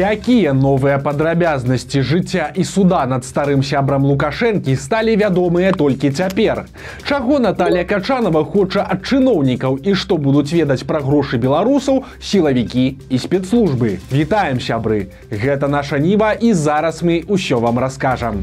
Якія новыя падрабязнасці жыцця і суда над старым сябрам лукашэнкі сталі вядомыя толькі цяпер. Чаго Наталія Качанова хоча ад чыноўнікаў і што будуць ведаць пра грошы беларусаў, сілавікі і спецслужбы. Вітаем сябры. Гэта наша ніва і зараз мы ўсё вам раскажам.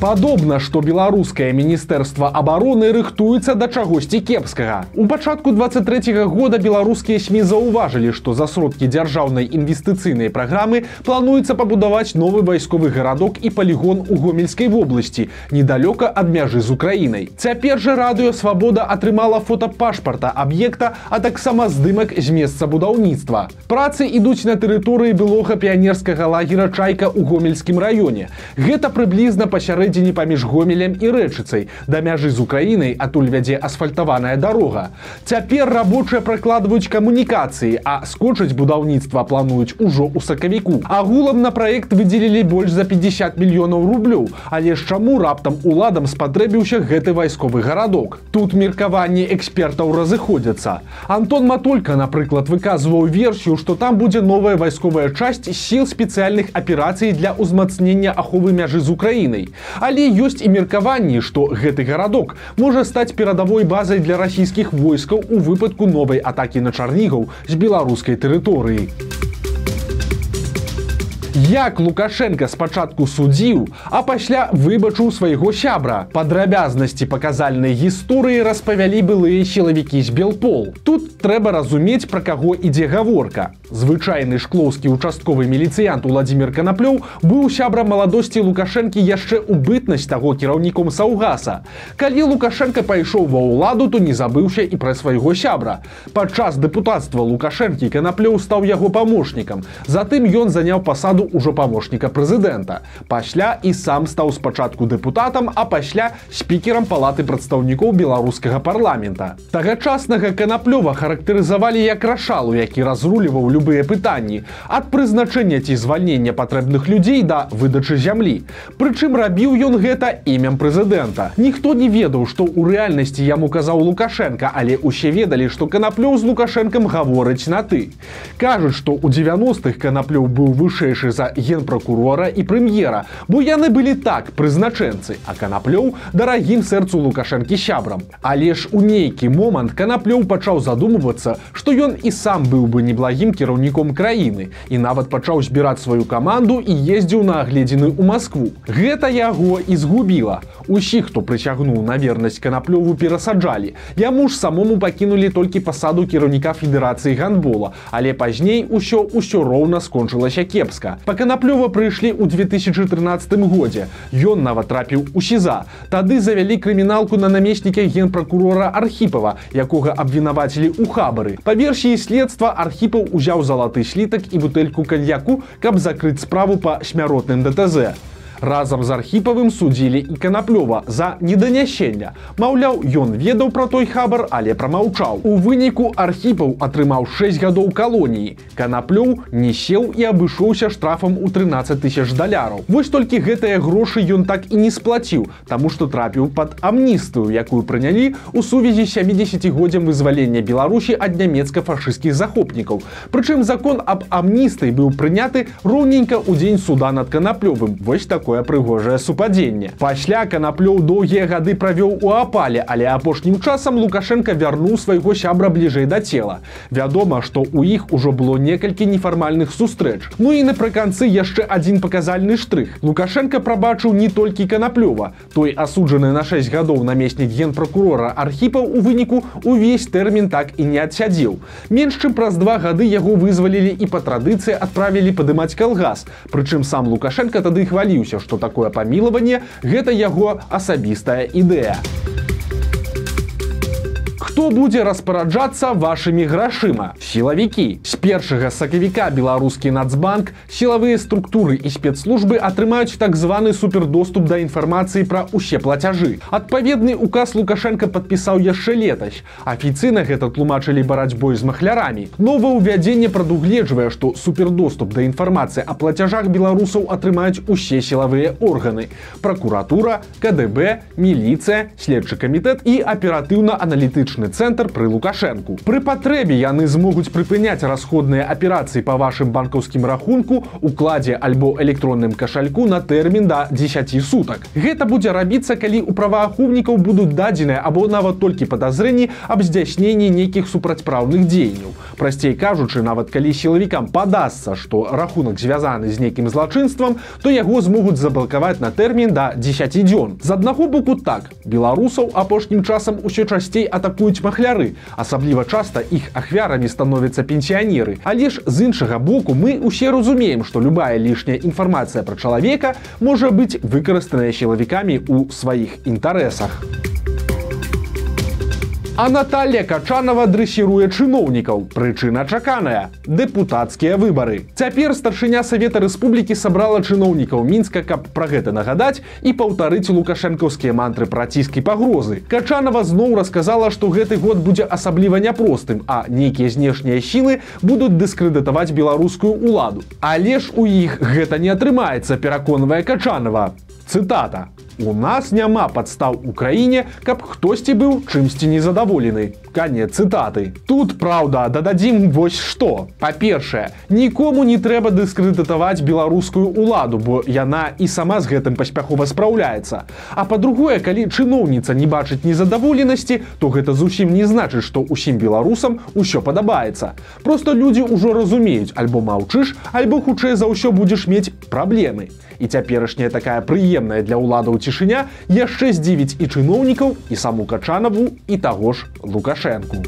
Падобна, што беларускае міністэрства абароны рыхтуецца да чагосьці кепскага. У пачатку 23 -го года беларускія сМ заўважылі, што за сродкі дзяржаўнай інвестыцыйнай праграмы плануецца пабудаваць новы вайсковы гарадок і палігон у гомельскай вобласці, недалёка ад мяжы з Украінай. Цяпер жа радыё свабода атрымала фотапашпарта аб'екта, а таксама здымак з месца будаўніцтва. Працы ідуць на тэрыторыі былога піянерскага лагера чайка ў гомельскім раёне. Гэта прыблізна пасярэ пасярэдзіне паміж гомелем і рэчыцай. Да мяжы з украінай адтуль вядзе асфальтаваная дарога. Цяпер рабочыя пракладваюць камунікацыі а скончыць будаўніцтва плануюць ужо ў сакавіку. Агулам на праект выдзелілі больш за 50 мільёнаў рублёў. Але ж чаму раптам уладам спатрэбіўся гэты вайсковы гарадок? Тут меркаванні экспертаў разыходзяцца. Антон матолька напрыклад выказваў версію што там будзе новая вайсковая часць сіл спецыяльных аперацый для ўзмацнення аховы мяжы з украінай Але ёсць і меркаванні, што гэты гарадок можа стаць перадавой базай для расійскіх войскаў у выпадку новай атакі на чарнігаў з беларускай тэрыторыі. Як Лукашенко спачатку судзіў, а пасля выбачыў свайго сябра. Падрабязнасці паказальнай гісторыі распавялі былыя сілавікі з белпол. Тут трэба разумець, пра каго ідзе гаворка. Звычайны шклоўскі участковы міліцыянт Владзімир Канаплёў быў сябрам маладосці Лукашэнкі яшчэ ў бытнасць таго кіраўніком Саўгаса. Калі Лукашенко пайшоў ва ўладу, то не забыўся і пра свайго сябра. Падчас дэпутацтва Лукашэнкі Канаплёў стаў яго памочнікам. Затым ён заняў пасаду ўжо памочніка прэзідэнта. Пасля і сам стаў спачатку дэпутатам, а пасля спікерам палаты прадстаўнікоў беларускага парламента. Тагачаснага канаплёва характарызавалі як рашалу, які разруліваў любыя пытанні ад прызначэння ці звальнення патрэбных людзей да выдачы зямлі. Прычым рабіў ён гэта імем прэзідэнта. Ніхто не ведаў, што ў рэальнасці яму казаў Лукашенко, але ўсе ведалі, што канаплёў з лукашэнкам гаворыць на ты. Кажуць, што ў 90-х канаплёў быў вышэйшы за генпракурора і прэм'ера, бо яны былі так прызначэнцы, а канаплёў дарагім сэрцу лукашэнкі сябрам. Але ж у нейкі момант канаплёў пачаў задумвацца, што ён і сам быў бы неблагім кіраўніком краіны і нават пачаў збіраць сваю каманду і ездзіў на агледзены ў Маскву. Гэта яго і згубіла. Усіх, хто прыцягнуў на вернасць канаплёву перасаджалі. Яму ж самому пакінулі толькі пасаду кіраўніка федэрацыі гандбола, але пазней усё ўсё роўна скончылася кепска па канаплёва прыйшлі ў 2013 годзе. Ён нават трапіў у сіза. Тады завялі крыміналку на намесніке генпракурора архіпова якога абвінавацілі ў хабары. Па версіі следства архіпаў узяў залаты слітак і бутэльку каньяку каб закрыць справу па смяротным дТЗ разам з архіпавым судзілі і канаплёва за неданяшэння. Маўляў ён ведаў пра той хабар але прамаўчаў. У выніку архіпаў атрымаў 6 гадоў калоніі. Канаплёў не сеў і абышоўся штрафам у 13 тысяч даляраў. Вось толькі гэтыя грошы ён так і не сплаціў таму што трапіў под амністыю якую прынялі у сувязі 70годдзям вызвалення беларусі ад нямецка-фашысцкіх захопнікаў. Прычым закон аб амністай быў прыняты роўненька ў дзень суда над канаплёвым. Вось так такое прыгожае супадзенне. Пасля канаплёў доўгія гады правёў у апале, але апошнім часам Лукашенко вярнуў свайго сябра бліжэй да цела. Вядома, што ў іх ужо было некалькі нефармальных сустрэч. Ну і напрыканцы яшчэ адзін паказальны штрых. Лукашенко прабачыў не толькі канаплёва. Той асуджаны на 6 гадоў намеснік генпракурора архіпаў у выніку увесь тэрмін так і не адсядзеў. Менш чым праз два гады яго вызвалілі і па традыцыі адправілі падымаць калгас. Прычым сам Лукашенко тады хваліўся што такое памілаванне гэта яго асабістая ідэя хто будзе распараджацца вашымі грашыма? Сілавікі. З першага сакавіка беларускі нацбанк сілавыя структуры і спецслужбы атрымаюць так званы супердоступ да інфармацыі пра усе плацяжы. Адпаведны указ лукашенко подпісаў яшчэ летась. Афіцыйна гэта тлумачылі барацьбой з махлярамі. Новае ўвядзенне прадугледжвае што супердоступ да інфармацыі о плацяжах беларусаў атрымаюць усе сілавыя органы. Прокуратура кДб міліцыя следчы камітэт і аператыўна-аналітычны дэцыдыйны цэнтр пры лукашэнку пры патрэбе яны змогуць прыпыняць расходныя аперацыі па вашым банкаўскім рахунку укладзе альбо электронным кашальку на тэрмін да 10 сутак гэта будзе рабіцца калі у праваахоўнікаў будуць дадзеныя або нават толькі падазрэнні аб здзяйсненні нейкіх супрацьпраўных дзеянняў. Прасцей кажучы нават калі сілавікам падасца што рахунак звязаны з нейкім злачынствам то яго змогуць заблакаваць на тэрмін да 10 дзён. З аднаго боку так. Беларусаў апошнім часам усё часцей атакуюць махляры. Асабліва часта іх ахвярамі становяцца пенсіянеры. Але ж з іншага боку мы усе разумеем што любая лішняя інфармацыя пра чалавека можа быць выкарыстаная сілавікамі ў сваіх інтарэсах. у А Наталья Качанова дрэсіруе чыноўнікаў. Прычына чаканая. Дэпутацкія выбары. Цяпер старшыня Савета Рэспублікі сабрала чыноўнікаў мінска, каб пра гэта нагадаць і паўтарыць лукашэнкаўскія мантры праціскі пагрозы. Качанова зноў расказала, што гэты год будзе асабліва няпростым, а нейкія знешнія сілы будуць дыскрэдытаваць беларускую ўладу. Але ж у іх гэта не атрымаецца, пераконвае Качанова. Цытата. У нас няма падстаў у краіне, каб хтосьці быў чымсьці незадаволены. Канец цытаты. Тут праўда, дададзім вось што. Па-першае, нікому не трэба дыскрэдытаваць беларускую ўладу, бо яна і сама з гэтым паспяхова спраўляецца. А па-другое, калі чыноўніца не бачыць незадаволенасці, то гэта зусім не значыць, што ўсім беларусам усё падабаецца. Просто людзі ўжо разумеюць, альбо маўчыш, альбо хутчэй за ўсё будзеш мець праблемы. І цяперашняя такая прыемная для ўладаў цішыня яшчэ здзівіць і чыноўнікаў і саму качанаву і таго ж лукашэнку.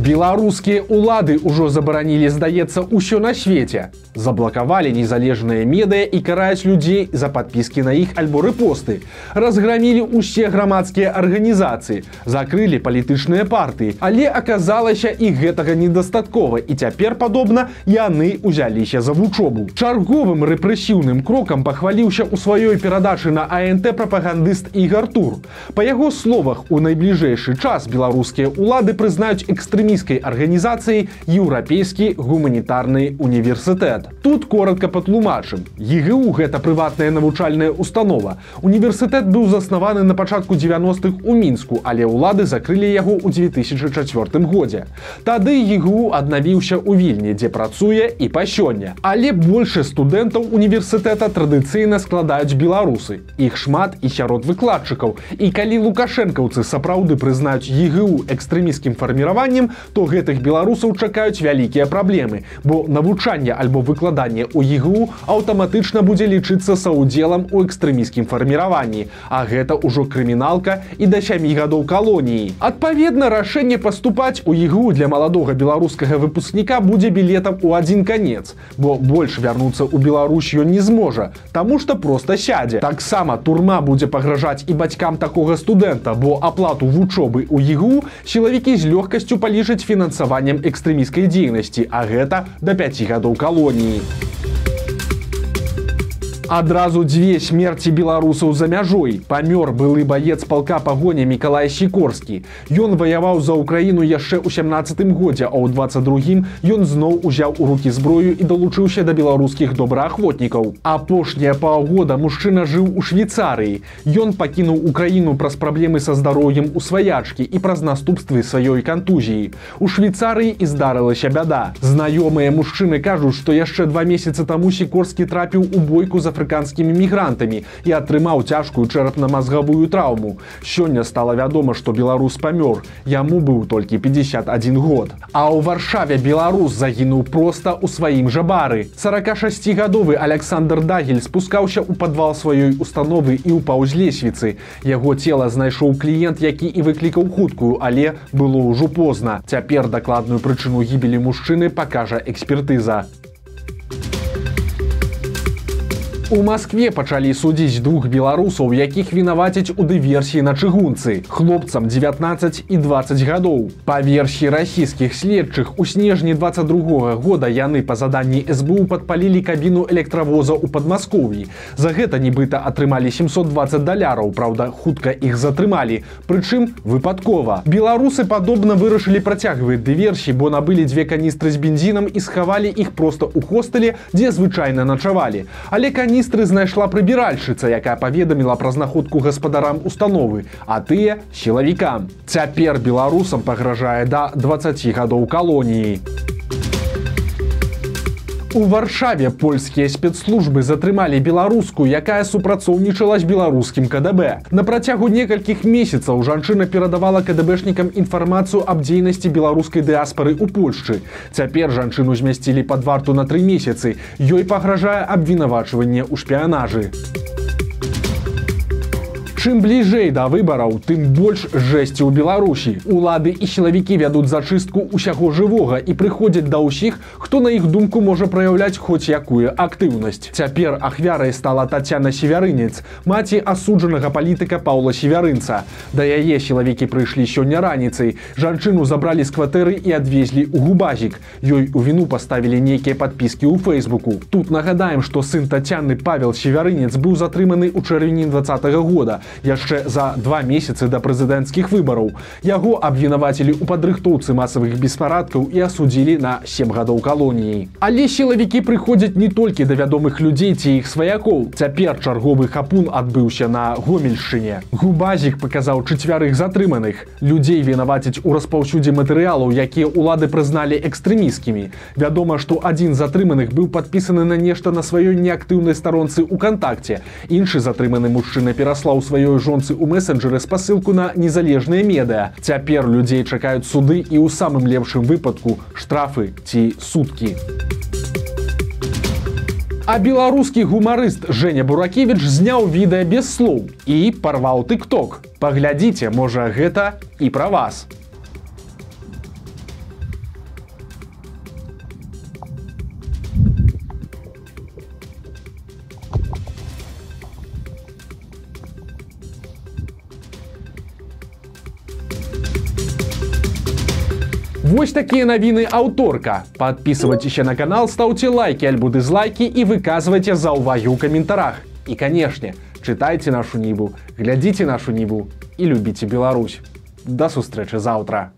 Беларускія ўлады ўжо забаранілі, здаецца, ўсё на свеце. Заблакавалі незалежныя медыя і караюць людзей за падпіскі на іх альбо рэпосты. Разграмілі ўсе грамадскія арганізацыі, закрылі палітычныя партыі, але аказалася і гэтага недастаткова і цяпер падобна яны ўзяліся за вучобу. Чарговым рэпрэсіўным крокам пахваліўся ў сваёй перадачы на АНТ прапагандыст і гартур. Па яго словах у найбліжэйшы час беларускія ўлады прызнаюць экстрэмі экстрэміскай арганізацыі еўрапейскі гуманітарны універсітэт. Тут коротко патлумачым. ЕГУ гэта прыватная навучальная установа. Універсітэт быў заснаваны на пачатку 90-х у мінску, але ўлады закрылі яго ў 2004 годзе. Тады ЕГУ аднавіўся ў вільні, дзе працуе і па сёння. Але больше студэнтаў універсітэта традыцыйна складаюць беларусы. Іх шмат і сярод выкладчыкаў. І калі лукашэнкаўцы сапраўды прызнаюць ЕГУ экстрэміскім фарміраваннем, то гэтых беларусаў чакаюць вялікія праблемы, бо навучанне альбо выкладанне ў ЕГУ аўтаматычна будзе лічыцца саўдзелам у экстрэміскім фарміраванні, А гэта ўжо крыміналка і да сямі гадоў калоніі. Адпаведна, рашэнне паступаць у ЕГУ для маладога беларускага выпускніка будзе білетам у адзін канец, бо больш вярнуцца ў Беларусь ён не зможа, Таму што проста сядзе. Таксама турма будзе пагражаць і бацькам такога студэнта, бо аплату вучобы ў ЕГУ сілавікі з лёгкасцю палічаць фінансаваннем экстрэміскай дзейнасці, а гэта да 5 гадоў калоніі 嗯。Адразу дзве смерці беларусаў за мяжой. Памёр былы баец палка пагоня мікалай сікорскі. Ён ваяваў за ўкраіну яшчэ ў 17 годзе а ў 22 ён зноў узяў у рукі зброю і далучыўся да беларускіх добраахвотнікаў. Апошняя паўгода мужчына жыў у швейцарыі. Ён пакінуў украіну праз праблемы са здароўем у сваячкі і праз наступствы сваёй кантузіі. У швейцарыі і здарылася бяда. Знаёмыя мужчыны кажуць што яшчэ два месяцы таму сікорскі трапіў у бойку за афрыканскімі мігрантамі і атрымаў цяжкую чэрапна-мазгавую траўму. Сёння стала вядома, што беларус памёр. Яму быў толькі 51 год. А ў варшаве беларус загінуў проста ў сваім жа бары. 46гадовы Александр Дагель спускаўся ў падвал сваёй установы і ўпаў з лесвіцы. Яго цела знайшоў кліент, які і выклікаў хуткую, але было ўжо позна. Цяпер дакладную прычыну гібелі мужчыны пакажа экспертыза. У Маскве пачалі судзіць двух беларусаў, якіх вінавацяць у дыверсіі на чыгунцы. Хлопцам 19 і 20 гадоў. Па версіі расійскіх следчых у снежні 22 года яны па заданні СБУ падпалілі кабіну электравоза ў падмаскові. За гэта нібыта атрымалі 720 даляраў, праўда, хутка іх затрымалі. Прычым выпадкова. Беларусы падобна вырашылі працягваць дыверсіі, бо набылі дзве каністры з бензінам і схавалі іх проста ў хостэле, дзе звычайна начавалі. Але кані каністры знайшла прыбіральшыца, якая паведаміла пра знаходку гаспадарам установы, а тыя сілавікам. Цяпер беларусам пагражае да 20 гадоў калоніі. У варшаве польскія спецслужбы затрымалі беларуску, якая супрацоўнічала з беларускім КДБ. На працягу некалькіх месяцаў жанчына перадавала кДБшнікам інфармацыю аб дзейнасці беларускай дыаспары ў Польшчы. Цяпер жанчыну змясцілі пад варту на тры месяцы. Ёй пагражае абвінавачванне ў шпіянажы. Чым бліжэй да выбараў, тым больш жэсці ў Беларусі. Улады і сілавікі вядуць зачыстку ўсяго жывога і прыходзяць да ўсіх, хто на іх думку можа праяўляць хоць якую актыўнасць. Цяпер ахвярай стала Тацяна северынец, маці асуджанага палітыка Паўла северынца. Да яе сілавікі прыйшлі сёння раніцай. Жанчыну забралі з кватэры і адвезлі ў губазік. Ёй у віну паставілі нейкія падпіскі ў фэйсбуку. Тут нагадаем, што сын Тацяны Павел северынец быў затрыманы ў чэрвені 20 -го года яшчэ за два месяцы да прэзідэнцкіх выбараў. Яго абвінавацілі ў падрыхтоўцы масавых беспарадкаў і асудзілі на сем гадоў калоніі. Але сілавікі прыходзяць не толькі да вядомых людзей ці іх сваякоў. Цяпер чарговы хапун адбыўся на гомельшчыне. Губазік паказаў чацвярых затрыманых. Людзей вінаваціць у распаўсюдзе матэрыялаў, якія ўлады прызналі экстрэміскімі. Вядома, што адзін з затрыманых быў падпісаны на нешта на сваёй неактыўнай старонцы ў кантакце. Іншы затрыманы мужчына пераслаў сваё сваёй жонцы ў месенджеры спасылку на незалежныя медыа. Цяпер людзей чакаюць суды і ў самым лепшым выпадку штрафы ці суткі. А беларускі гумарыст Женя Буракевич зняў відэа без слоў і парваў тык-ток. Паглядзіце, можа гэта і пра вас. Вось такія навіны аўторка. Подписывайтеся на канал, ставце лайки альбо дызлайки і выказвайце за ўвагі ў каментарах. І канешне, чытайце нашу нібу, глядзіце нашу нібу і любіце Беларусь. Да сустрэчы заўтра.